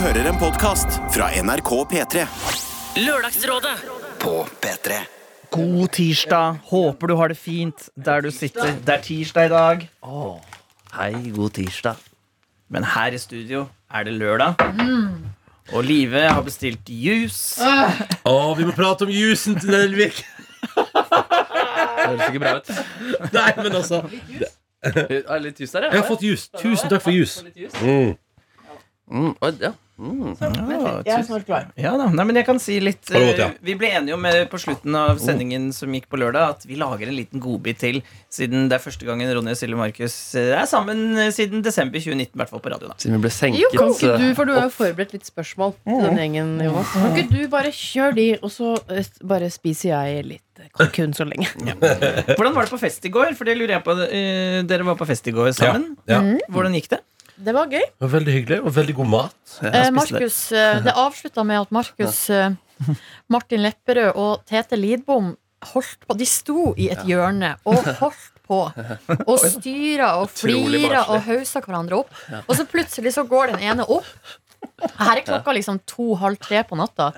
hører en podkast fra NRK P3. Lørdagsrådet På P3 God tirsdag. Håper du har det fint der du sitter. Det er tirsdag i dag. Hei, god tirsdag. Men her i studio er det lørdag. Og Live har bestilt juice. Å, vi må prate om jusen til Nelvik! Det høres ikke bra ut. Nei, men altså Er det litt jus der, Jeg har fått jus. Tusen takk for jus. Mm. Mm, oi, ja. Mm. Jeg er snart klar. Ja Nei, men jeg kan si litt det ja? eh, Vi ble enige om eh, på slutten av sendingen som gikk på lørdag, at vi lager en liten godbit til, siden det er første gangen Ronny og Silje Markus eh, er sammen siden desember 2019, i hvert fall på radio. da Siden vi ble senket Jo, kan ikke du, for du har jo forberedt litt spørsmål til den gjengen, Jonas. Kan ikke du bare kjøre de, og så bare spiser jeg litt kalkun så lenge. Hvordan var det på fest i går? For det lurer jeg på Dere var på fest i går sammen. Ja. Hvordan gikk det? Det var gøy. Det var veldig hyggelig og veldig god mat. Eh, Markus, eh, det avslutta med at Markus, eh, Martin Lepperød og Tete Lidbom holdt på De sto i et hjørne og holdt på. Og styra og flira og hausa hverandre opp. Og så plutselig så går den ene opp. Her er klokka liksom to-halv tre på natta.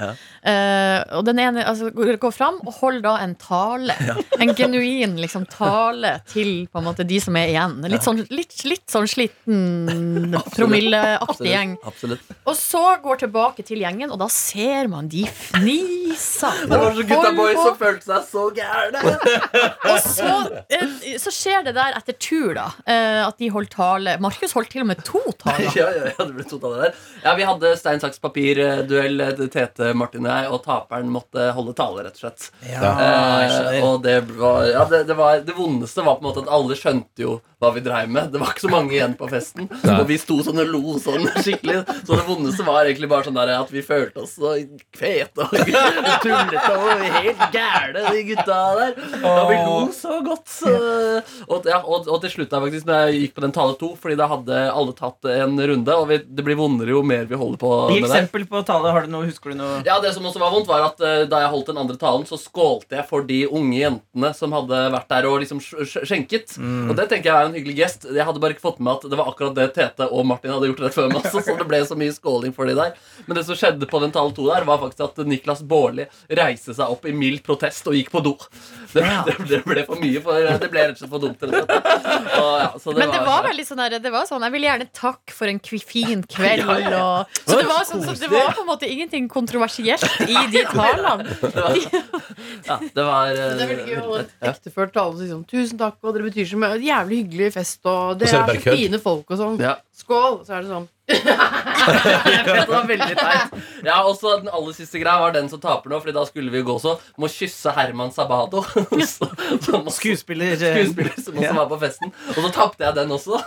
Eh, og den ene altså, går fram og holder da en tale. En genuin liksom, tale til på en måte, de som er igjen. Litt sånn, litt, litt sånn sliten, promilleaktig gjeng. Absolutt. Og så går tilbake til gjengen, og da ser man de fniser. Det var så gutta boys som følte seg så gærne. Og så, eh, så skjer det der etter tur, da. eh, At de holdt tale. Markus holdt til og med to taler. Ja, ja, ja, det ble to taler der. Ja, Vi hadde stein, saks, papir-duell, Tete, Martin og jeg, og taperen måtte holde tale, rett og slett. Eh, og det var, ja, det, det var Det vondeste var på en måte at alle skjønte jo hva vi dreiv med. Det var ikke så mange igjen på festen. Og vi sto sånn og lo sånn skikkelig. Så det vondeste var egentlig bare sånn der at vi følte oss så fete og tullete og helt gærne, de gutta der. Og vi lo så godt. Så, og, ja, og, og til slutt da faktisk når jeg gikk på den tale to, fordi da hadde alle tatt en runde, og vi, det blir vondere jo mer vi holder på Gi med det. eksempel på tale. Har du noe, husker du noe? Ja, det som også var vondt var at eh, Da jeg holdt den andre talen, så skålte jeg for de unge jentene som hadde vært der og liksom sk- sk- skjenket. Og det tenker jeg er en hyggelig gest. Jeg hadde bare ikke fått med at det var akkurat det Tete og Martin hadde gjort rett før meg. Så det ble så mye skåling for de der. Men det som skjedde på den tale to der, var faktisk at Niklas Baarli reiste seg opp i mild protest og gikk på do. Det, det, det ble for mye, for det ble rett og slett for dumt. rett og slett. Og, ja, så Men det var veldig sånn der, det var sånn Jeg vil gjerne takke for en kvi- fin kveld. Ja, ja. Og, så det var, sånn, så det var på en måte ingenting kontroversielt i de talene. ja, det var eh, Det er veldig gøy å holde et ektefølt tale og si sånn Tusen takk, og dere betyr så mye. Jævlig hyggelig fest, og Og det så er er bare så kødd. fine folk og sånn. Ja. Skål! Så er det sånn. det var veldig teit. Ja, også Den aller siste greia var den som taper nå, Fordi da skulle vi gå så må kysse Herman Sabado. Så- som også- Skuespiller. eh, Skuespiller som også var på festen. Og så tapte jeg den også.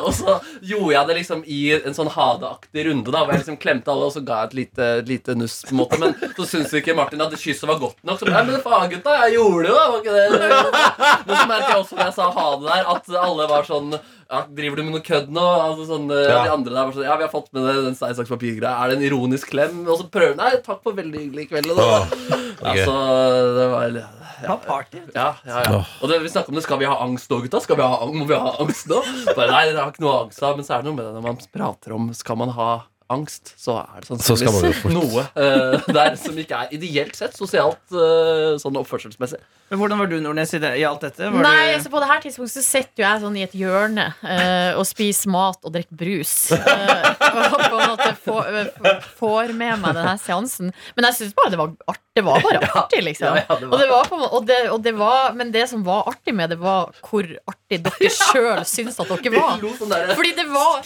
Og så gjorde jeg det liksom i en sånn hadeaktig runde, da hvor jeg liksom klemte alle og så ga jeg et lite, lite nuss. på en måte Men så syntes ikke Martin at kysset var godt nok. Så Nei, men faen, gutta, jeg gjorde det jo! Var ikke det? Men så merket jeg også når jeg sa ha det der, at alle var sånn ja, Driver du med noe kødd nå? Altså sånn, Ja. De andre der var sånn Ja, vi har fått med det, den stein, saks, papir-greia. Er det en ironisk klem? Og så prøver Nei, takk for veldig hyggelig kveld. Og Åh, det. ok. Altså, det var Ha party. ja, ja, ja. Og det, vi snakker om det, Skal vi ha angst nå, gutta? Skal vi ha, må vi ha angst nå? Bare, nei, det har ikke noe angst av Men så er det noe med det når man prater om Skal man ha angst, så er det sannsynligvis noe uh, der som ikke er ideelt sett sosialt uh, sånn oppførselsmessig. Men hvordan var du, Nordnes, i, det, i alt dette? Var Nei, du, altså På det her tidspunktet så sitter jo jeg sånn i et hjørne uh, og spiser mat og drikker brus. eh, og på en måte får, får med meg denne seansen. Men jeg syns bare det var artig. Det var bare artig, liksom. Ja, ja, det Og det var på, en må- og det, og det var, men det som var artig med det, var hvor artig dere sjøl syns at dere var. Sånn der Fordi det var.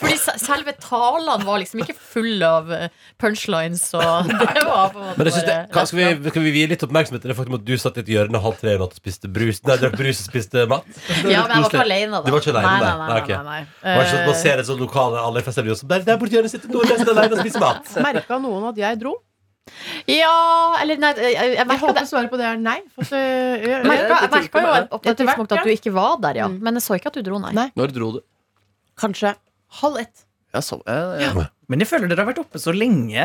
Fordi selve talene var liksom ikke fulle av eh, punchlines, og det var på en måte Men jeg synes det, bare kan, skal, vi, skal vi vie litt oppmerksomhet til det faktum at du satt i et hjørne halv tre i natt og spiste brus Nei, drakk brus og spiste mat? Ja, men jeg var ikke alene, da. Du var ikke alene, nei, nei. nei, Nei, nei, nei, sånn at man Eh, ser et sånt lokale alle i feststedet som Der, borte i hjørnet sitter alene og spiser mat. Merka noen at jeg dro? Ja, eller nei, jeg, jeg Jeg merka håper det. svaret på det er nei. For at, øh, jeg, Jeg merka, jeg merka jo på et etter hvert, tidspunkt at du ikke var der, ja. Mm. Men jeg så ikke at du dro, nei. Nei. Når dro du? kanskje halv ett. Jeg så, ja, ja. men jeg føler dere har vært oppe så lenge.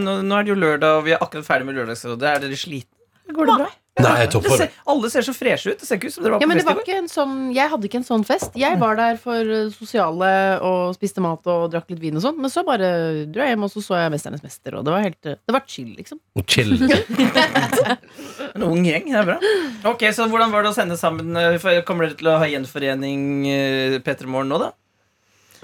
Nå, nå er det jo lørdag, og vi er akkurat ferdig med Lørdagsrådet. Er dere slitne? Går det bra? Nei, jeg Det ser, alle ser så freshe ut. Det ser ikke ut som dere var Ja, på men det var ikke en sånn, Jeg hadde ikke en sånn fest. Jeg var der for eh, sosiale og spiste mat og drakk litt vin og sånn. Men så bare dro jeg hjem, og så så jeg 'Mesternes mester', og det var helt eh, Det var chill, liksom. Chill. En ung gjeng, det er bra. Ok, så Hvordan var det å sende sammen? eh, Kommer dere til å ha gjenforening P3 Morgen nå, da?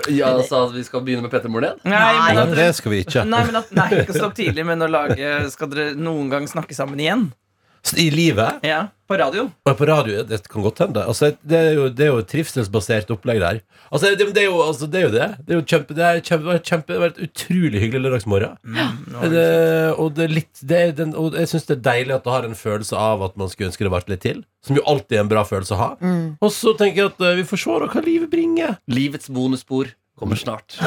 Ja, sa at vi skal begynne med Petter Moren igjen? Nei, Nei, men at, det skal vi ikke. nei, men at, nei, ikke stopp tidlig, men å lage Skal dere noen gang snakke sammen igjen? I livet Ja, På radio? og på radio, det kan godt hende. Altså, det, er jo, det er jo et trivselsbasert opplegg der. Altså, det, det, er jo, altså, det er jo det. Det er jo kjempe, det er kjempe, kjempe, det var et utrolig hyggelig lørdagsmorgen. Det, og det er litt det er den, Og jeg syns det er deilig at det har en følelse av at man skulle ønske det varte litt til. Som jo alltid er en bra følelse å ha. Og så tenker jeg at eh, vi får se hva livet bringer. Livets bonusspor kommer snart.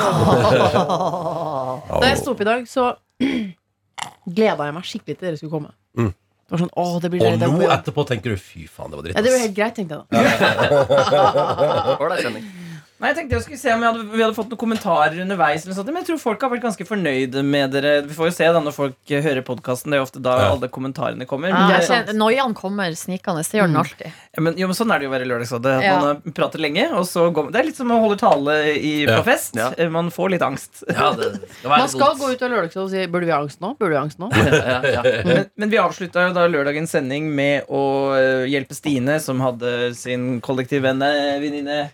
Da jeg sto opp i dag, så gleda jeg meg skikkelig til dere skulle komme. Mm. Det var sånn, åh, det blir Og deilig nå etterpå tenker du fy faen, det var dritt. Ja, det var ass. helt greit, tenkte jeg da. Ålreit sending. Nei, jeg tenkte jeg skulle se om vi hadde, vi hadde fått noen kommentarer underveis. Eller sånt, men jeg tror folk har vært ganske fornøyde med dere. Vi får jo se da når folk eh, hører podkasten. Det er jo ofte da Ja. alle kommentarene kommer. Ja, det, kjenner- Noiaen kommer snikende. Det gjør den alltid. ja, men, jo, men sånn er det jo å være Lørdagsrådet. Ja. Man eh, prater lenge, og så går Det er litt som å holde tale i, Ja. på fest. Ja. Eh, Man får litt angst. Ja, det skal Man skal gå ut av lørdagsrådet og si 'burde vi ha angst nå'? Burde vi ha angst nå? ja, ja, ja. Men, men vi avslutta jo da lørdagens sending med å hjelpe Stine, som hadde sin kollektivvenninne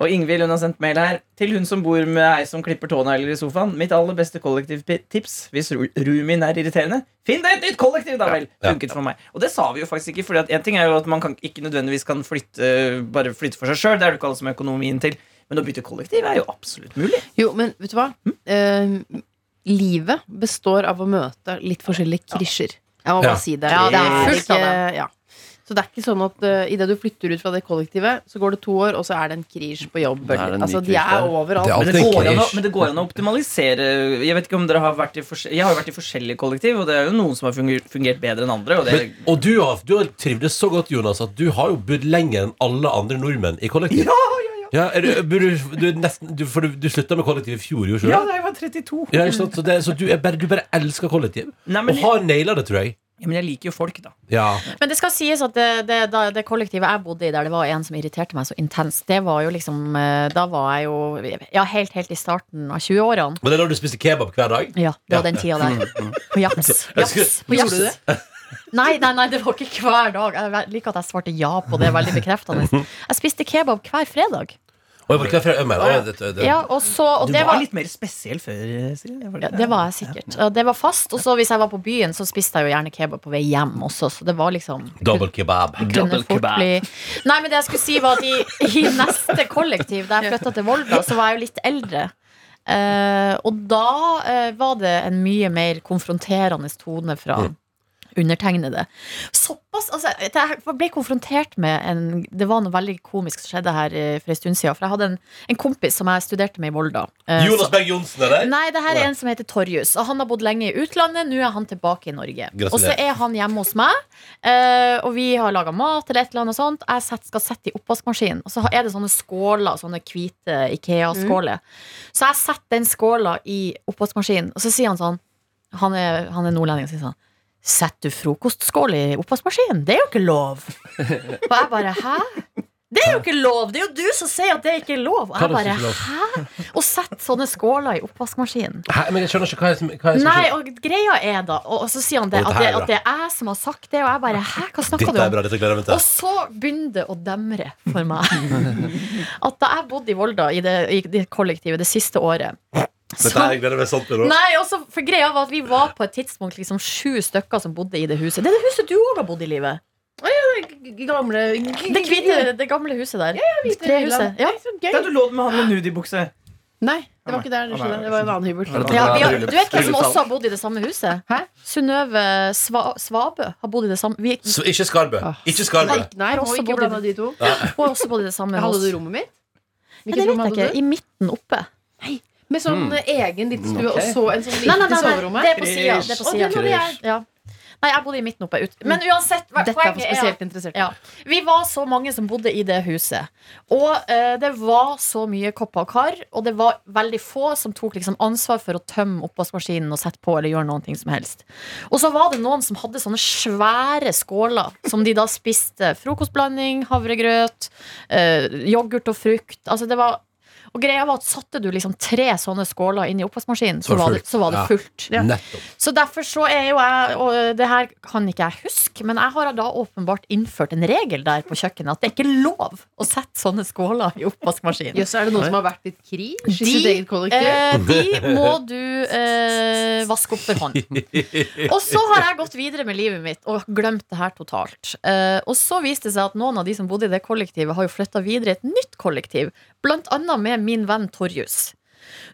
Og Ingvild hun har sendt mail her til hun som bor med ei som klipper tånegler i sofaen. Mitt aller beste kollektivtips hvis roomien er irriterende. Finn deg et nytt kollektiv, da vel! Ja. Funket for meg. Og det sa vi jo faktisk ikke. Fordi at en ting er jo at man kan ikke nødvendigvis kan flytte Bare flytte for seg sjøl. Det er det ikke alle som har økonomien til. Men å bytte kollektiv er jo absolutt mulig. Jo, men vet du hva? Eh, livet består av å møte litt forskjellige krisjer. Jeg må bare Ja. si det. Ja, det er fullt av det. Ja. Så det er ikke sånn at uh, idet du flytter ut fra det kollektivet, så går det to år, og så er det en krisj på jobb. Er ny Altså, de er overalt. Det er Men det, går an å, men det går an å optimalisere Jeg vet ikke om dere har vært i Jeg har jo vært i forskjellige kollektiv, og det er jo noen som har fungert, fungert bedre enn andre. Og det, Men, og du har, du har trivdes så godt, Jonas, at du har jo bodd lenger enn alle andre nordmenn i kollektiv. Ja, ja, ja. er du, bor du, du, nesten, du, for du, du slutta med kollektiv i fjor, gjorde du ja, ikke det? da jeg var 32. Ja. Så, det, så du, er bare, du bare elsker kollektiv? Nei, men, Og har naila det, tror jeg. Ja, men jeg liker jo folk, da. Ja. Men det skal sies at det, det, det kollektivet jeg bodde i, der det var en som irriterte meg så intenst, det var jo liksom eh, Da var jeg jo Ja, helt, helt i starten av 20-årene. Men det er da du spiste kebab hver dag? Ja, det var Ja. den tida der. På skulle- Jafs. På Gjorde du jafs. Nei, nei, nei, det var ikke hver dag. Jeg liker at jeg svarte ja på det. Veldig bekreftende. Jeg spiste kebab hver fredag. Og jeg var ikke fra Ømmer. Å, det, det, det. Ja, og så, og Du det var var litt mer spesiell før, Silje. ja, det? var jeg sikkert. Ja. Det var fast. Og så hvis jeg var på byen, så spiste jeg jo gjerne kebab på vei hjem også. Så det var liksom Double kebab. Double kebab. bli Nei, men det jeg skulle si var at i, i neste kollektiv Da jeg flytta til Volda, så var jeg jo litt eldre Uh, Og da uh, var det en mye mer konfronterende tone fra undertegnede Såpass, altså Jeg ble konfrontert med en Det var noe veldig komisk som skjedde her eh, For en stund siden For jeg hadde en, en kompis som jeg studerte med i Volda Eh, Jonas Berg Johnsen er der? Nei, det her er en som heter Torjus. Og han har bodd lenge i utlandet. Nå er han tilbake i Norge. Gratulerer. Og så er han hjemme hos meg, eh, og vi har laga mat eller et eller annet sånt. Jeg set, skal sette i oppvaskmaskinen, og så er det sånne skåler, sånne hvite Ikea-skåler. Så jeg setter den skåla i oppvaskmaskinen, og så sier han sånn Han er, han er nordlending, og sier sånn Setter du frokostskål i oppvaskmaskinen? Det er jo ikke lov. Og jeg bare Hæ? Det er jo ikke lov! Det er jo du som sier at det ikke er lov! Og jeg bare Hæ? Å sette sånne skåler i oppvaskmaskinen. Hæ, men jeg skjønner ikke hva jeg, som, hva jeg Nei, og greia er da Og og så sier han det, at det, at det er jeg som har sagt det, og jeg bare Hæ, hva snakker du om? bra, Og så begynner det å demre for meg. At da jeg bodde i Volda, i det, i det kollektivet, det siste året Dette her gleder jeg meg sånn til. Nei, også, for greia var at Vi var på et tidspunkt liksom sju stykker som bodde i det huset. Det er det huset du òg har bodd i livet. G- Gamle Det hvite, det gamle huset der. Ja, Ja. Så Da Der du lå med han med nudibukse. Nei, det var ikke der. Det, det var en annen hybel. Det Ja, har, du vet hvem som også har bodd i det samme huset? Hæ? Synnøve Sva, Svabø har bodd i det samme Vi Så ikke Skarbø. Ikke Skarbø. Nei, nei, har også bodd i det samme Hadde du rommet mitt? Hvilket det rom vet jeg ikke. I midten oppe. Med sånn egen liten stue, okay. og så en sånn Nei, nei, liten nei, nei, soverom det er på sida. Det er på sida. den hadde jeg. Ja. Nei, jeg bodde i midten oppe. Ut. Men uansett, hva- Dette er for poenget er spesielt interessert. ja. Vi var så mange som bodde i det huset. Og uh, det var så mye kopper og kar, og det var veldig få som tok liksom ansvar for å tømme oppvaskmaskinen og sette på eller gjøre noen ting som helst. Og så var det noen som hadde sånne svære skåler som de da spiste frokostblanding, havregrøt, uh, yoghurt og frukt. Altså det var og greia var at Satte du liksom tre sånne skåler inn i oppvaskmaskinen, så, Så var det, fullt. så var det Ja. fullt. Nettopp. Så derfor så er jo jeg Og det her kan ikke jeg huske, men jeg har da åpenbart innført en regel der på kjøkkenet at det er ikke lov å sette sånne skåler i oppvaskmaskinen. Jøss, er det noen som har vært litt krig i sitt eget kollektiv? eh, de må du eh, vaske opp for hånd. Og så har jeg gått videre med livet mitt og glemt det her totalt. Eh, og så viste det seg at noen av de som bodde i det kollektivet, har jo flytta videre i et nytt kollektiv. Blant annet med min venn Torjus.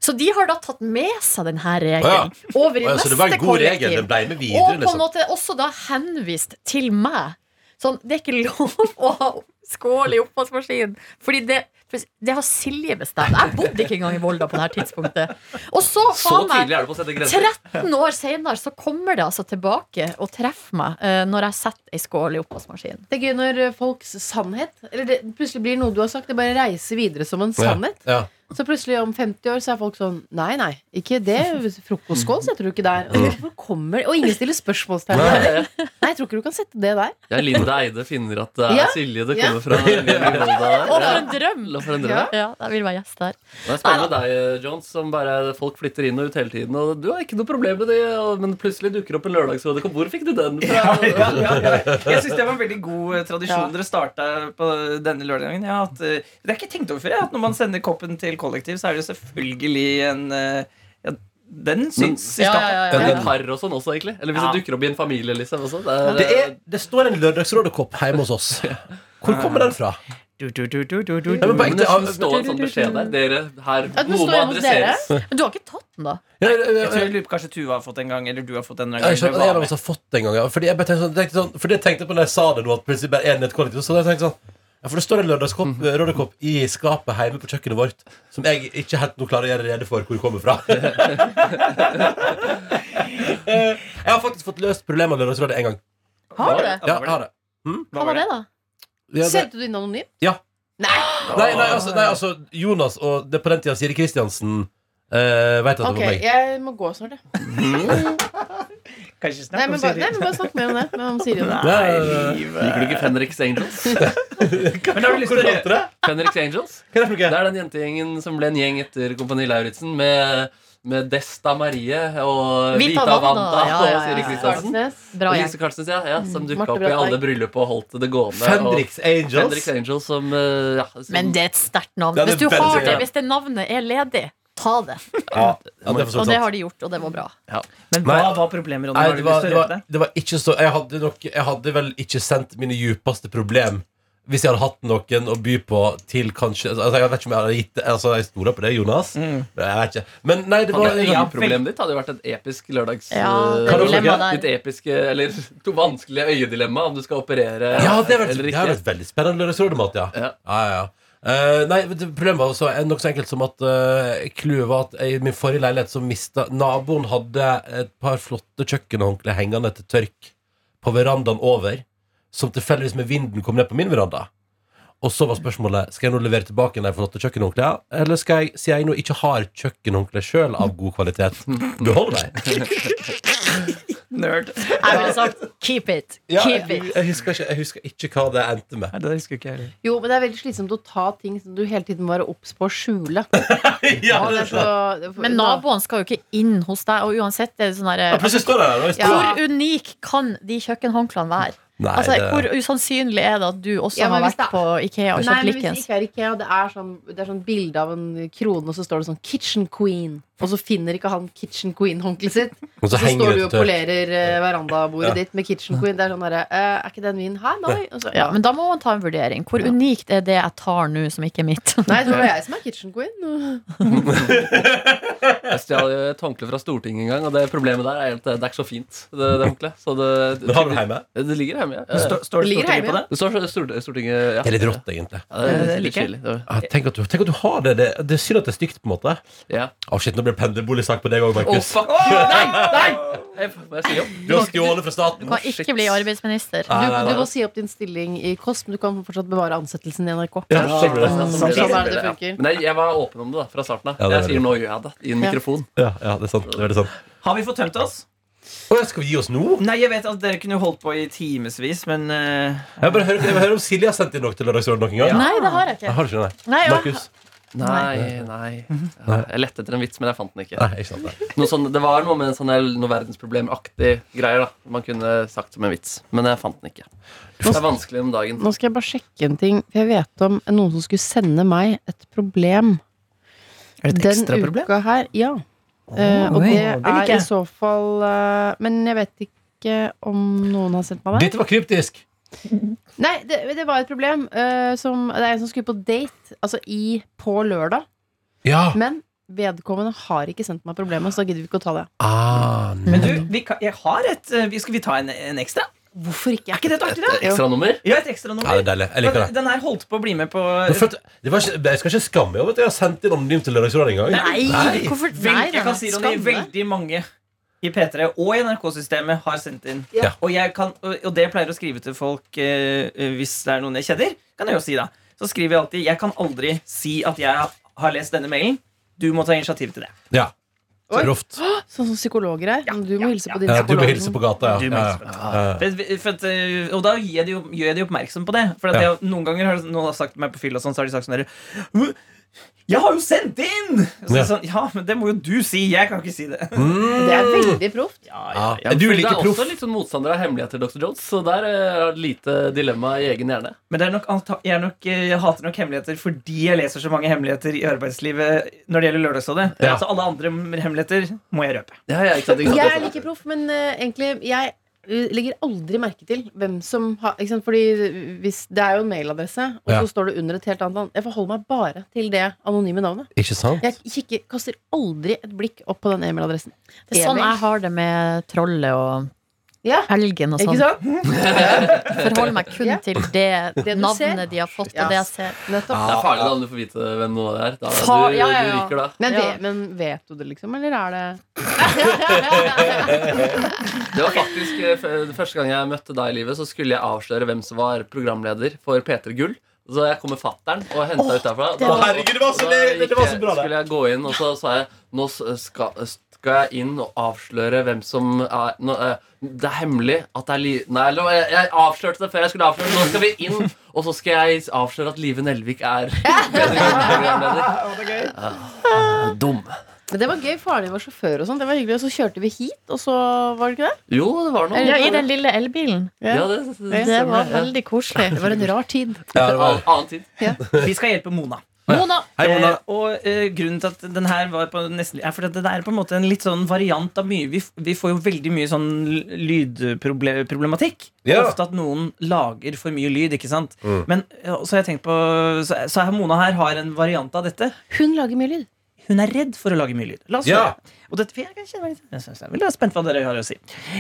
Så de har da tatt med seg denne regelen over i ja, neste så det var en god kollektiv. regel. Med Og på en liksom. måte også da henvist til meg. Sånn, det er ikke lov å ha skål i oppvaskmaskinen. Fordi det, det har Silje bestemt. Jeg bodde ikke engang i Volda på det her tidspunktet. Og så, Så faen meg, tidlig er det på å sette grenser. 13 år senere så kommer det altså tilbake og treffer meg uh, når jeg setter ei skål i oppvaskmaskinen. Det er gøy når eh, folks sannhet Eller det plutselig blir noe du har sagt, det bare reiser videre som en sannhet. Ja. Så plutselig om 50 år så er folk sånn Nei, nei, ikke det. Frokostskål setter du ikke der. Og, kommer, og ingen stiller spørsmålstegn. ved det. Nei, jeg tror ikke du kan sette det der. Ja, Linda Eide finner at det er Ja. Silje det Ja. kommer fra. Og for en drøm! For en drøm. Ja. Ja, jeg vil være gjest der. Det er spennende med deg, Jones, som bare folk flytter inn og ut hele tiden. Og du har ikke noe problem med det, men plutselig dukker opp en lørdagsråde. Hvor fikk du den fra? Ja, ja, ja, ja. Jeg syns det var en veldig god eh, tradisjon Ja. dere starta på denne lørdagen. Eh, det er ikke tenkt over før. jeg, At når man sender koppen til kollektiv, så er det jo selvfølgelig en eh, ja, Den syns i Ja, ja, ja, ja. par og sånn også, egentlig. Eller hvis Ja. det dukker opp i en familie, liksom. Også. Det er, Det, er, det står en lørdagsrådekopp hjemme hos oss. Hvor kommer den fra? Du, du, du, du, du, du. Ja, men på Men ekte, det står en sånn beskjed der. Dere, her, noe må adresseres. Men du har ikke tatt den, da? ja, ja, Jeg tror ja, jeg lurer på Kanskje Tuva har fått en gang, eller du har fått en gang. Jeg skjønner jeg har fått en gang. Ja. Fordi jeg tenkte sånn, tenkte sånn fordi jeg tenkte på når jeg sa det nå, at plutselig bare er et kollektiv. Så jeg tenkte sånn ja, For det står en lørdagskopp rådekopp i skapet hjemme på kjøkkenet vårt som jeg ikke helt nå klarer å gjøre rede for hvor kommer fra. jeg har faktisk fått løst problemet med Lørdagsrådet en gang. Har du det? Ja, jeg har det. Hva var det, da? Ja, det Sendte du inn anonymt? nei, nei, altså, nei, altså Jonas og det på den tida Siri Kristiansen uh, veit at det Ok, meg. jeg må gå snart, jeg. Kanskje Nei, snakk om men bare, Siri. nei, men bare snakk mer om det. Men om Siri og det. Nei, Liker du ikke Fenriks Angels? Men har du lyst til å det? Fenriks Angels? Hva er det for Det noe? er den jentegjengen som ble en gjeng etter Kompani Lauritzen med, med Desta Marie og Vita Vita Wanda, Wanda ja, og ja, ja, Siri ja. Kristiansen. Karlsnes. Bra Og gjeng. Lise Karlsnes, ja, ja, som dukka Marte opp i alle bryllup og holdt det gående. Fendrix Og Angels. Fendrix Angels som, eh, ja, som Men det er et sterkt navn. Ja, det er Hvis du veldig har det, hvis det navnet er ledig, ta det. Ja, ja, det Og det har de gjort, og det var bra. Men hva var problemet, Ronny? Nei, det var, det, var, det? det var ikke så Jeg hadde, nok, jeg hadde vel ikke sendt mine djupeste problem hvis jeg hadde hatt noen å by på til kanskje altså, Jeg vet ikke om jeg hadde gitt det Altså, jeg stoler på det, Jonas. Mm. Jeg vet ikke. Men nei, det var Ja, Problemet ditt hadde jo vært et episk lørdags... Ja, eh, dilemma der. Ditt episke, eller to vanskelige øyedilemma om du skal operere Ja, det har vært, eller det har vært veldig spennende lørdagsrådemat, ja. Ja. ja, ja, Eh, nei, Problemet var også noe så enkelt som at uh, var at i min forrige leilighet så mista Naboen hadde et par flotte kjøkkenhåndklær hengende til tørk på verandaen over, som tilfeldigvis med vinden kom ned på min veranda. Og så var spørsmålet Skal jeg nå levere tilbake de flotte kjøkkenhåndklærne, eller skal jeg, siden jeg nå ikke har kjøkkenhåndklær sjøl av god kvalitet, beholde dem? Nerd. Jeg ville sagt keep it. Ja, Keep jeg, it. jeg, husker ikke, jeg husker ikke hva det endte med. Nei, det husker ikke jeg. Jo, men det er veldig slitsomt å ta ting som du hele tiden må være obs på å skjule. ja, er så, Men naboene skal jo ikke inn hos deg, og uansett det er sånn Ja, herre står det der. og Ja. Hvor unik kan de kjøkkenhåndklærne være? Nei, Altså, det- Hvor usannsynlig er det at du også Ja, har vært det- på Ikea og Nei, kjøpt men hvis det likens? ikke er Ikea, det er sånn, det er sånn bilde av en krone, og så står det sånn 'Kitchen Queen'. Og så finner ikke han Kitchen Queen-håndkleet sitt. Og så Så står du og polerer eh, verandabordet Ja. ditt med Kitchen Queen. Det er sånn derre eh, Er ikke den min? Hæ, nei? Og så, Ja, men da må man ta en vurdering. Hvor Ja. unikt er det jeg tar nå, som ikke er mitt? Nei, det var jeg som er Kitchen Queen. Jeg stjal jo et håndkle fra Stortinget en gang, og det problemet der er at det er ikke så fint. Det, det håndkleet. Så det, Men har du det hjemme? Det ligger hjemme, ja. Står, står det Det Stortinget hjemme, på det? Det står Stortinget ja. Det er litt rått, egentlig. Ja, det er Det litt. Det- Ja, tenk, tenk at du har det. Det, det er synd at det er stygt, på en måte. Ja. Oh, shit, nå det blir pendlerboligsak på deg òg, Markus. Oh, Nei! nei! Jeg, jeg si opp? Du har stjålet fra staten. Du kan ikke bli arbeidsminister. Du, Nei, nei, nei. du må si opp din stilling i KOS, men du kan fortsatt bevare ansettelsen i NRK. Ja, sånn det. Mm, Sånn Sånn er det det funker. Men jeg, jeg var åpen om det da, fra starten av. Ja, jeg sier nå gjør jeg det i en mikrofon. Ja, ja, det er sant. Det er sant. Har vi fått tømt oss? Oh, skal vi gi oss nå? Nei, jeg vet at dere kunne holdt på i timevis, men uh, Jeg vil bare høre, jeg vil høre om Silje har sendt inn noe til Lørdagsrådet noen gang. Nei, det har jeg Jeg ikke. har ikke det, Nei, nei. ja. Markus? Nei, nei. Ja, Jeg lette etter en vits, men jeg fant den ikke. Nei, ikke sant. Nei. Noe sånn, det var noe med en sånn noe verdensproblemaktig greier. da Man kunne sagt som en vits, men jeg fant den ikke. Det er vanskelig om dagen. Nå skal jeg bare sjekke en ting. For jeg vet om noen som skulle sende meg et problem Er det et den ekstra problem? uka her. Ja. Eh, og det det er i så fall uh, Men jeg vet ikke om noen har sendt meg det. Dette var kryptisk. Nei, det, det var et problem. eh, som, det er en som skulle på date altså i, på lørdag. Ja. Men vedkommende har ikke sendt meg problemet, så da gidder vi ikke å ta det. Ah, Men du, vi kan, jeg har et eh, vi- Skal vi ta en, en ekstra? Hvorfor ikke? Er ikke det et artig, da? Ekstranummer? Ja, et ekstra ja, det er deilig. Jeg liker det. Den her holdt på å bli med på for det var ikke, jeg skal ikke skamme meg over at jeg har sendt inn anonymt til Lørdagsrådet engang. Nei, hvorfor Vel, Nei, jeg kan si Ronny, Skamme. veldig mange i P3 og i NRK-systemet har sendt inn. Ja. Og, jeg kan, og det pleier å skrive til folk eh, hvis det er noen jeg kjenner, kan jeg jo si da. Så skriver jeg alltid Jeg kan aldri si at jeg har lest denne mailen. Du må ta initiativ til det. Ja. Så Oi. Sånn som psykologer er. Du må hilse på din Ja, du må hilse på gata, ja. På ja. For, for at, eh, og da gjør jeg de oppmerksom på det. For at jeg, noen ganger har noen har sagt meg på fyll, og sånn, så har de sagt sånn derre Jeg har jo sendt inn! Så, Ja. sånn, ja, men det må jo du si. Jeg kan ikke si det. Det er veldig proft. Ja, Ja. Ja, du er like det er også litt sånn motstander av hemmeligheter, Dr. Jones. Så der eh, er det lite dilemma i egen hjerne. Men det er nok, jeg, er nok, eh, jeg hater nok hemmeligheter fordi jeg leser så mange hemmeligheter i arbeidslivet når det gjelder Lørdagsrådet. Ja. Så alle andre hemmeligheter må jeg røpe. Ja, ja, ikke sant, ikke sant, Jeg er like proff, men uh, egentlig Jeg eh, legger aldri merke til hvem som har ikke sant? Fordi hvis Det er jo en mailadresse, og Ja. så står det under et helt annet navn. Jeg forholder meg bare til det anonyme navnet. Ikke sant? Jeg kikker, kaster aldri et blikk opp på den e-mailadressen. Det er sånn jeg har det med trollet og Ja, elgen og ikke sånn. sant? Forholder meg kun Ja. til det, Det navnet de har fått, Ja. og det jeg ser. Nettopp. Det er farlig da om du får vite hvem noe er. Da, Fa- du, ja, ja, du ja. ryker da. Men, Ja. vet, men vet du det, liksom? Eller er det Det var faktisk eh, Første gang jeg møtte deg i livet, så skulle jeg avsløre hvem som var programleder for P3 Gull. Så jeg kom med fattern og henta ut derfra. det Å, herregud, det var så, det, det var så bra, det. skulle jeg gå inn, og så sa jeg Nå skal, skal jeg inn og avsløre hvem som er nå, eh, Det er hemmelig at det er li... Nei, jeg, jeg avslørte det før jeg skulle avsløre. Nå skal vi inn, og så skal jeg avsløre at Live Nelvik er programleder. Ja. Dum. Men det var gøy. Faren din var sjåfør, og sånn Det var hyggelig. Og så kjørte vi hit, og så var det ikke det? Jo, det var noe. Ja, I den lille elbilen. Ja, det, det, det, Det var veldig koselig. Det var en rar tid. Ja, det var. Annen- Annen tid. Vi skal hjelpe Mona. Mona! Hei, Mona. Eh, og eh, grunnen til at den her var på nesten Er fordi at det er på en måte en litt sånn variant av mye Vi, vi får jo veldig mye sånn lydproblematikk. Ja. Ofte at noen lager for mye lyd, ikke sant. Mm. Men eh, så har jeg tenkt på Så, så Mona her har en variant av dette. Hun lager mye lyd. Hun er redd for å lage mye lyd. La oss Ja. høre. Og dette, jeg, kan kjenne meg litt, jeg synes jeg er spent på hva dere har å si.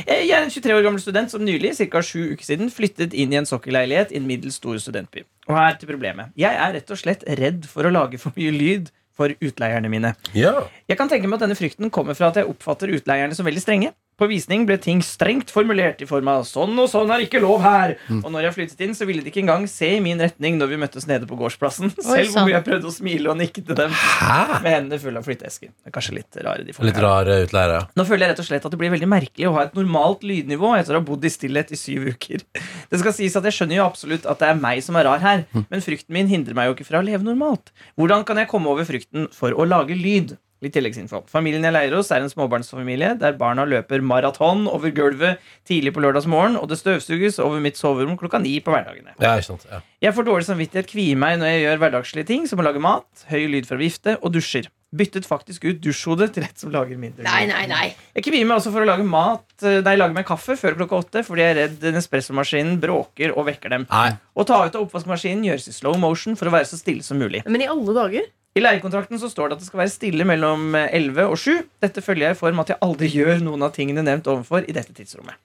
Eh, Jeg er en 23 år gammel student som nylig, cirka sju uker siden, flyttet inn i en sokkelleilighet i en middels stor studentby. Og her til problemet. Jeg er rett og slett redd for å lage for mye lyd for utleierne mine. Ja. Jeg kan tenke meg at denne frykten kommer fra at jeg oppfatter utleierne som veldig strenge. På visning ble ting strengt formulert i form av 'sånn og sånn er ikke lov her'. Og når jeg flyttet inn, så ville de ikke engang se i min retning når vi møttes nede på gårdsplassen. Selv om jeg prøvde å smile og nikke til dem Hæ? med hendene fulle av flytteesker. Det er kanskje litt rare de Litt rare utleiere. Nå føler jeg rett og slett at det blir veldig merkelig å ha et normalt lydnivå etter å ha bodd i stillhet i syv uker. Det skal sies at Jeg skjønner jo absolutt at det er meg som er rar her, men frykten min hindrer meg jo ikke fra å leve normalt. Hvordan kan jeg komme over frykten for å lage lyd? Litt tilleggsinfo. Familien jeg leier hos, er en småbarnsfamilie der barna løper maraton over gulvet tidlig på lørdagsmorgen, og det støvsuges over mitt soverom klokka ni på hverdagene. Ja, ikke sant. Ja. Jeg får dårlig samvittighet, kvier meg når jeg gjør hverdagslige ting, som å lage mat, høy lyd fra vifte og dusjer. Byttet faktisk ut dusjhodet til et som lager mindre. Nei, nei, nei. Jeg kvier meg også for å lage mat eh, Nei, lage meg kaffe før klokka åtte fordi jeg er redd den espressomaskinen bråker og vekker dem. Nei. Å ta ut av oppvaskmaskinen gjøres i slow motion for å være så stille som mulig. Men i alle dager I leiekontrakten så står det at det skal være stille mellom eh, 11 og 7. Dette følger jeg i form at jeg aldri gjør noen av tingene nevnt ovenfor i dette tidsrommet.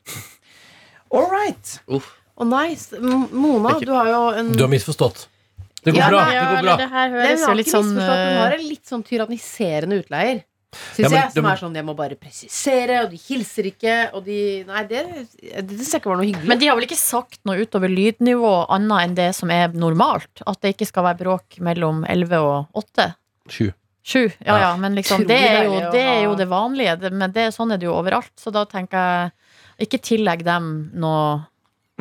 All right. Uff. Å nei, s- M- Mona, Ikke- du har jo en Du har misforstått. Det går Ja, bra. nei, Det Ja, går eller bra. det her Nei, høres hun jo har litt ikke sånn misforstått, hun har øh, en litt sånn tyranniserende utleier. Syns Ja, men jeg. Som er sånn jeg må bare presisere, og de hilser ikke, og de Nei, det, det syns jeg ikke var noe hyggelig. Men de har vel ikke sagt noe utover lydnivå annet enn det som er normalt? At det ikke skal være bråk mellom 11 og 8? Sju. Sju, ja ja, men liksom, det er, jo, det er jo det vanlige. Men det, sånn er det jo overalt. Så da tenker jeg ikke tillegg dem noe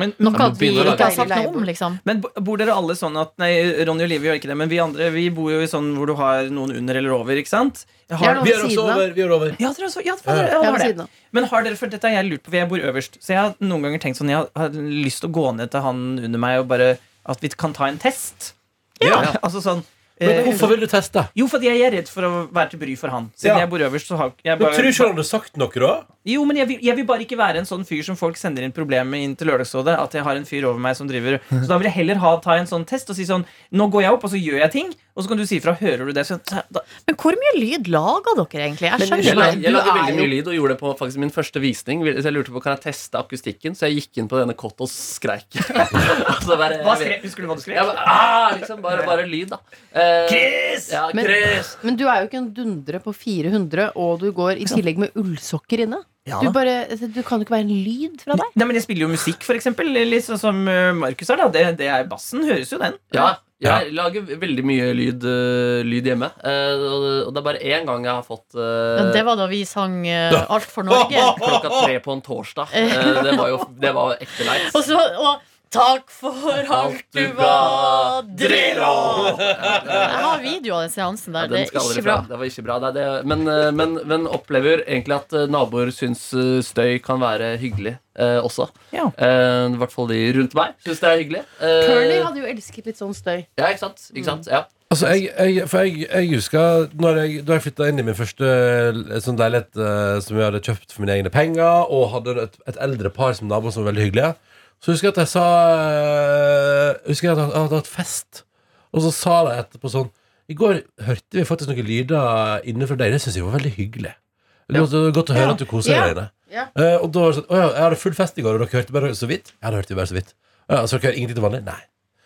Men, Noe at vi ikke har sagt noe om, liksom. men bor dere alle sånn at Nei, Ronny og Liv gjør ikke det, men vi andre vi bor jo i sånn hvor du har noen under eller over, ikke sant? Har Vi har også over. Vi har over. Ja, dere også, ja, fader, Ja. ja, har det. Men har dere, for dette har jeg lurt på, for jeg bor øverst Så jeg har noen ganger tenkt sånn Jeg har lyst til å gå ned til han under meg Og bare at vi kan ta en test Ja. Altså sånn Men eh, hvorfor vil du teste? Jo, fordi jeg er redd for å være til bry for han Siden Ja. jeg bor øverst så har jeg Men Tror tror ikke han hadde sagt noe, da? Jo, men jeg vil, jeg vil bare ikke være en sånn fyr Som folk sender inn problemer inn til lørdagsrådet At jeg har en fyr over meg som driver Så da vil jeg heller ha, ta en sånn test Og si sånn, nå går jeg opp og så gjør jeg ting Og så kan du si fra, hører du det? Så, da, Men hvor mye lyd laga dere egentlig? Jeg skjønner ikke. Jeg, jeg lagde veldig mye lyd og gjorde det på faktisk min første visning. Så jeg lurte på kan jeg teste akustikken, så jeg gikk inn på denne kott og skreik. Altså bare, hva skrek, husker du hva du skrek? Ja, men, ah, liksom, bare, bare lyd, da. Eh, Chris! Ja, Men- Men du er jo ikke en dundre på 400, og du går i tillegg med ullsokker inne. Ja Du, bare, altså, du kan jo ikke være en lyd fra deg. Nei, men jeg spiller jo musikk, eksempel Litt sånn som uh, Markus har da det, det er bassen, høres jo den Ja, jeg lager veldig mye lyd, eh, lyd hjemme. Eh, og, det er bare én gang jeg har fått eh, Det var da vi sang uh, Alt for Norge. klokka tre på en torsdag. Eh, det var jo det var ekte leit. Og så og, Takk for alt du ga, Drillo! Jeg har video av den seansen Ja, der. Det er ikke bra. Det var ikke bra. Det er det. Men, eh, men, men opplever egentlig at eh, naboer syns eh, støy kan være hyggelig eh, også. Ja. Eh, I hvert fall de rundt meg syns det er hyggelig. Eh, hadde jo elsket litt sånn støy. Ja, ikke sant? Ikke sant? Ja. Altså, jeg, jeg, for jeg, jeg husker når jeg, Da jeg flytta inn i min første sånn leilighet eh, som jeg hadde kjøpt for mine egne penger, og hadde et, et eldre par som nabo som var veldig hyggelige, så husker jeg at jeg sa eh, Husker jeg at jeg hadde hatt fest, og så sa de etterpå sånn I går hørte vi faktisk noen lyder innenfor deg. Det syns jeg var veldig hyggelig. Det var godt- å høre Ja. at du koser deg inne. Ja. Uh, og da var det sånn Å ja, jeg hadde full fest i går, og dere hørte bare så vidt? Ja, hadde hørte vi bare så vidt. Uh, så dere hører ingenting til vanlig? Nei.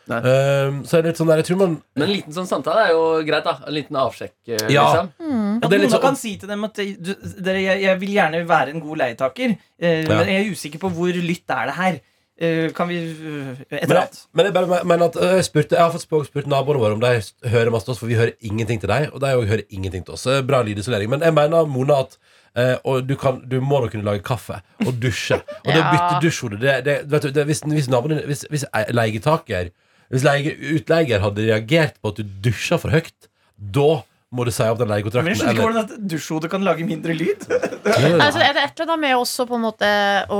Nei. Um, så er det litt sånn der, jeg tror man Men en liten sånn samtale er jo greit, da. En liten avsjekk, eh, Ja. liksom. At det er litt noen sånn- kan si til dem at du, dere, jeg, jeg vil gjerne være en god leietaker, eh, Ja. men jeg er usikker på hvor lytt er det her. Eh, kan vi etter Et Men, annet. men jeg, bare, men at øh, jeg, spurte, jeg har fått spurt naboene våre om de hører masse til oss, for vi hører ingenting til deg. Og de hører ingenting til oss. Eh, Bra lydisolering. Men jeg mener, Mona, at Uh, og du, kan, du må da kunne lage kaffe og dusje. Og det å Ja. bytte dusjhode det, det, vet du, det, Hvis, hvis, naboen hvis, hvis leietaker Hvis leie, utleier hadde reagert på at du dusja for høyt, da må du si opp den Men jeg skjønner ikke hvordan et dusjhode kan lage mindre lyd. Altså, er det et eller annet med også på en måte å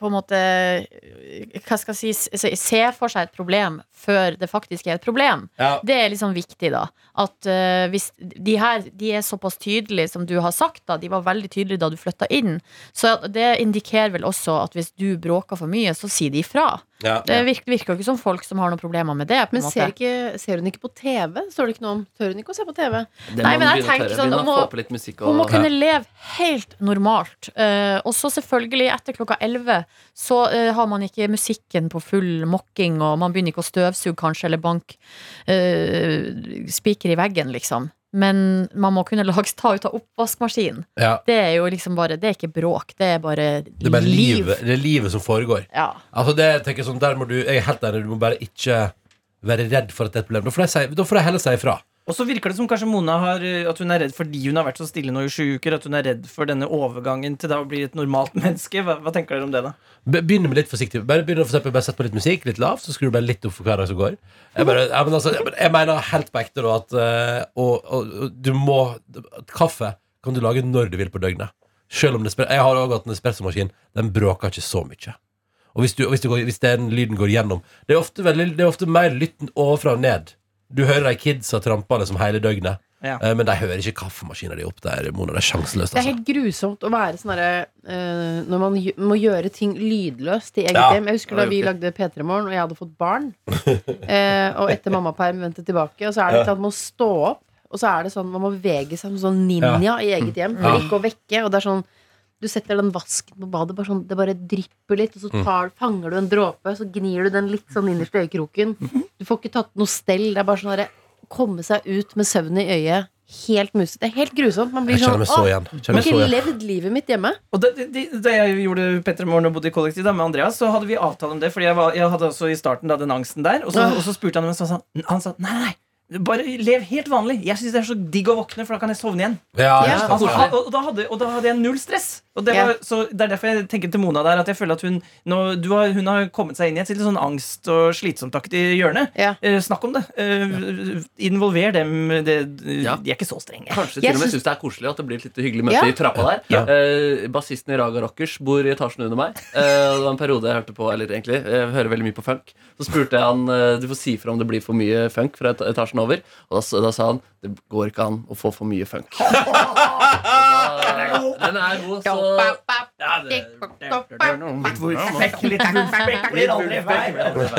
på en måte Hva skal jeg si se- Se for seg et problem før det faktisk er et problem. Ja. Det er liksom viktig, da. At eh, hvis de her de er såpass tydelige som du har sagt, da. De var veldig tydelige da du flytta inn. Så det indikerer vel også at hvis du bråker for mye, så si de ifra. Ja. Det virker, virker jo ikke som folk som har noen problemer med det. Men ser, ikke, ser hun ikke på TV? Står det ikke noe om Tør hun ikke å se på TV? Det Nei, men jeg tenker sånn, hun må- Hun må kunne leve helt normalt. Uh, og så selvfølgelig, etter klokka 11, så uh, har man ikke musikken på full mokking, og man begynner ikke å støvsuge kanskje, eller banke uh, spiker i veggen, liksom. Men man må kunne lage, ta ut av oppvaskmaskinen. Ja. Det er jo liksom bare Det er ikke bråk, det er bare, Det er bare liv. livet, det er livet som foregår. Ja. Altså det tenker jeg sånn, der må du, Jeg er helt enig, du må bare ikke være redd for at det er et problem. Da får jeg, si, da får jeg heller si ifra. Og så virker det som kanskje Mona har eh, At hun er redd fordi hun har vært så stille nå i sju uker. At hun er redd for denne overgangen til da å bli et normalt menneske. Hva, hva tenker dere om det, da? Be- Begynne med litt forsiktig. Bare begynne for eksempel, bare sette på litt musikk, litt lavt, så skrur du bare litt opp for hver dag som går. Jeg, bare, jeg, men altså, jeg, jeg mener helt på ekte da at eh, og, og, og du må Kaffe kan du lage når du vil på døgnet. Selv om det, Jeg har også hatt en espressomaskin. Den bråker ikke så mye. Og hvis, du, hvis, du går, hvis den lyden går gjennom Det er ofte, veldig, det er mer lytten ovenfra og ned. Du hører de kidsa trampe liksom hele døgnet. Ja. Eh, Men de hører ikke kaffemaskina di opp der, Mona. Det er sjanseløst. Det er Altså. helt grusomt å være sånn derre eh, Når man må gjøre ting lydløst i eget Ja, hjem. Jeg husker da er vi jo lagde P3 Morgen, og jeg hadde fått barn. eh, og etter mammaperm vendte tilbake, og så er det litt at man må stå opp. Og så er det sånn man må bevege seg som sånn ninja i eget hjem for Ja. ikke å vekke. Og det er sånn du setter den vasken på badet, bare sånn, det bare drypper litt, og så tar, fanger du en dråpe, så gnir du den litt sånn innerst i øyekroken. Du får ikke tatt noe stell. Det er bare sånn derre komme seg ut med søvn i øyet helt musete. Det er helt grusomt. Man blir sånn så Å, igjen. jeg har så ikke igjen. levd livet mitt hjemme. Og da, da, da jeg gjorde Petter Morgen og bodde i kollektiv da, med Andreas, så hadde vi avtale om det. Fordi jeg, var, jeg hadde også i starten da, den angsten der. Og så, og så spurte han sånn, sånn Han sa nei, nei, bare lev helt vanlig. Jeg syns det er så digg å våkne, for da kan jeg sovne igjen. Ja, Ja. Altså, og, da hadde, og da hadde jeg null stress. Og det, var, så det er derfor jeg tenker til Mona der at jeg føler at hun nå, du har, hun har kommet seg inn i et litt sånn angst- og slitsomtaktig hjørne. Ja. Eh, snakk om det. Eh, involver dem. Det, Ja. De er ikke så strenge. Kanskje til og med syns- syns det er koselig at det blir et litt hyggelig møte Ja. i trappa der. Ja. Eh, Bassisten i Raga Rockers bor i etasjen under meg. Eh, det var en periode jeg hørte på Eller egentlig, jeg hører veldig mye på funk. Så spurte jeg han eh, Du får si ifra om det blir for mye funk fra etasjen over. Og da, da sa han det går ikke an å få for mye funk. Den er god, så.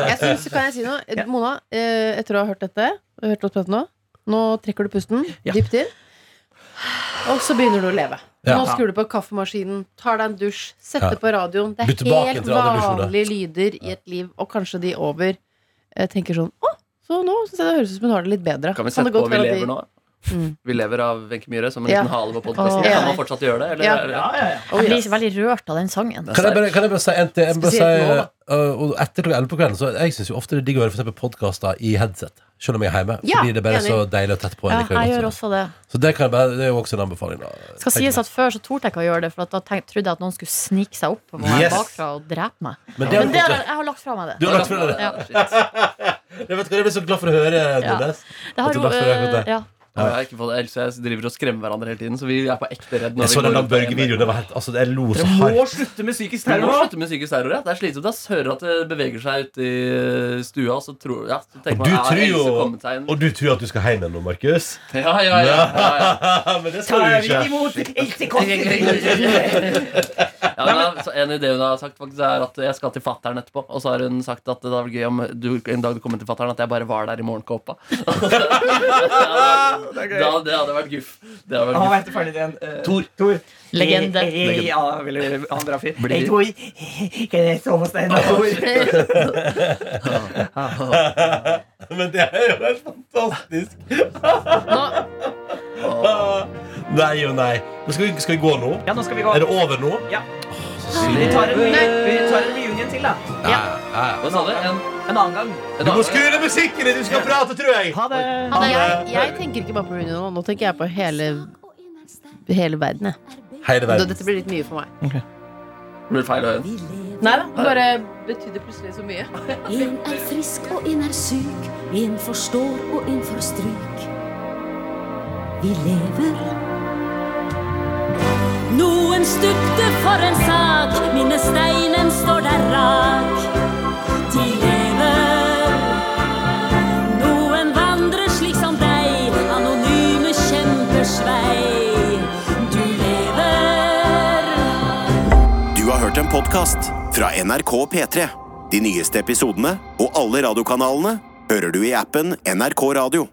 Jeg synes, kan jeg si noe? Mona, eh, etter å ha hørt dette, hørt oss prate nå, nå trekker du pusten dypt inn. Og så begynner du å leve. Nå skrur du på kaffemaskinen, tar deg en dusj, setter på radioen. Det er helt vanlige lyder i et liv, og kanskje de over eh, tenker sånn Å, så nå synes jeg det høres ut som hun har det litt bedre. Kan vi det sette på Vi lever nå? Mm. Vi lever av Wenche Myhre som en Ja. liten hale på podkasten. Kan man fortsatt gjøre det? Eller? Ja. Ja, ja, ja. Oh, Jeg blir veldig rørt av den sangen. Kan jeg, bare, kan jeg bare si en ting? Jeg si, uh, etter klokka 11 på kvelden Så Jeg syns ofte det er digg å høre eksempel podkaster i headset. Selv om jeg er hjemme. Ja, fordi det er bare så deilig og tett på. Ja, jeg jeg gjør også det. Så det, kan jeg bare, det er jo også en anbefaling. Da. Skal sies at Før så torde jeg ikke å gjøre det, for at da tenk, trodde jeg at noen skulle snike seg opp på meg Yes. bakfra og drepe meg. Men det, Men det jeg har lagt fra meg det. du har lagt fra deg det. Ja. Jeg vet hva, jeg blir så glad for å høre, Ja. Nordnes. Det har jo, det. ja. Ja, jeg har ikke fått, ellers jeg driver og skremmer hverandre hele tiden, så vi er på ekte redd. når Jeg så den der Børge-videoen. Det var helt Altså, jeg lo så Dere må hardt. slutte med psykisk terror! slutte med psykisk terror. Ja. Det er slitsomt. ass. Hører at det beveger seg ute i eh, stua, og så tror ja, så tenker Og du man tror Else jo kommet seg inn. Og du tror at du skal hjem igjen nå, Markus? Ja, ja, ja, ja, ja. Men det skal du ikke. imot Else Ja, men, så en idé hun har sagt, faktisk er at jeg skal til fattern etterpå. Og så har hun sagt at det hadde vært gøy om du, en dag du kommer til fattern, at jeg bare var der i morgenkåpa. det, hadde, det hadde vært guff. Det hadde vært guff. din igjen? uh, Tor. Tor. Legende. E, e, Ja, veldig, veldig, han bra fyr. Hei, Tor. Kan jeg sove hos deg nå, Tor? Men det er jo helt fantastisk. Nei og nei. Men skal, vi, skal vi gå nå? Ja, nå skal vi gå. Er det over nå? Ja. Oh, Vi tar en, vi tar en reunion til, da. Ja, sa du? En, En annen gang. en Du må skru ned musikken! Du skal prate, tror jeg! Ha det. men jeg, jeg tenker ikke bare på Rooney nå. Nå tenker jeg på hele, hele verden. Jeg. Hele verden. Dette blir litt mye for meg. Blir det feil å høre? Nei da, det bare betydde plutselig så mye. En er frisk og en er syk, en forstår og en får stryk. Vi lever. Noen stupte for en sak, minnesteinen står der rak. Podkast fra NRK P3. De nyeste episodene og alle radiokanalene hører du i appen NRK Radio.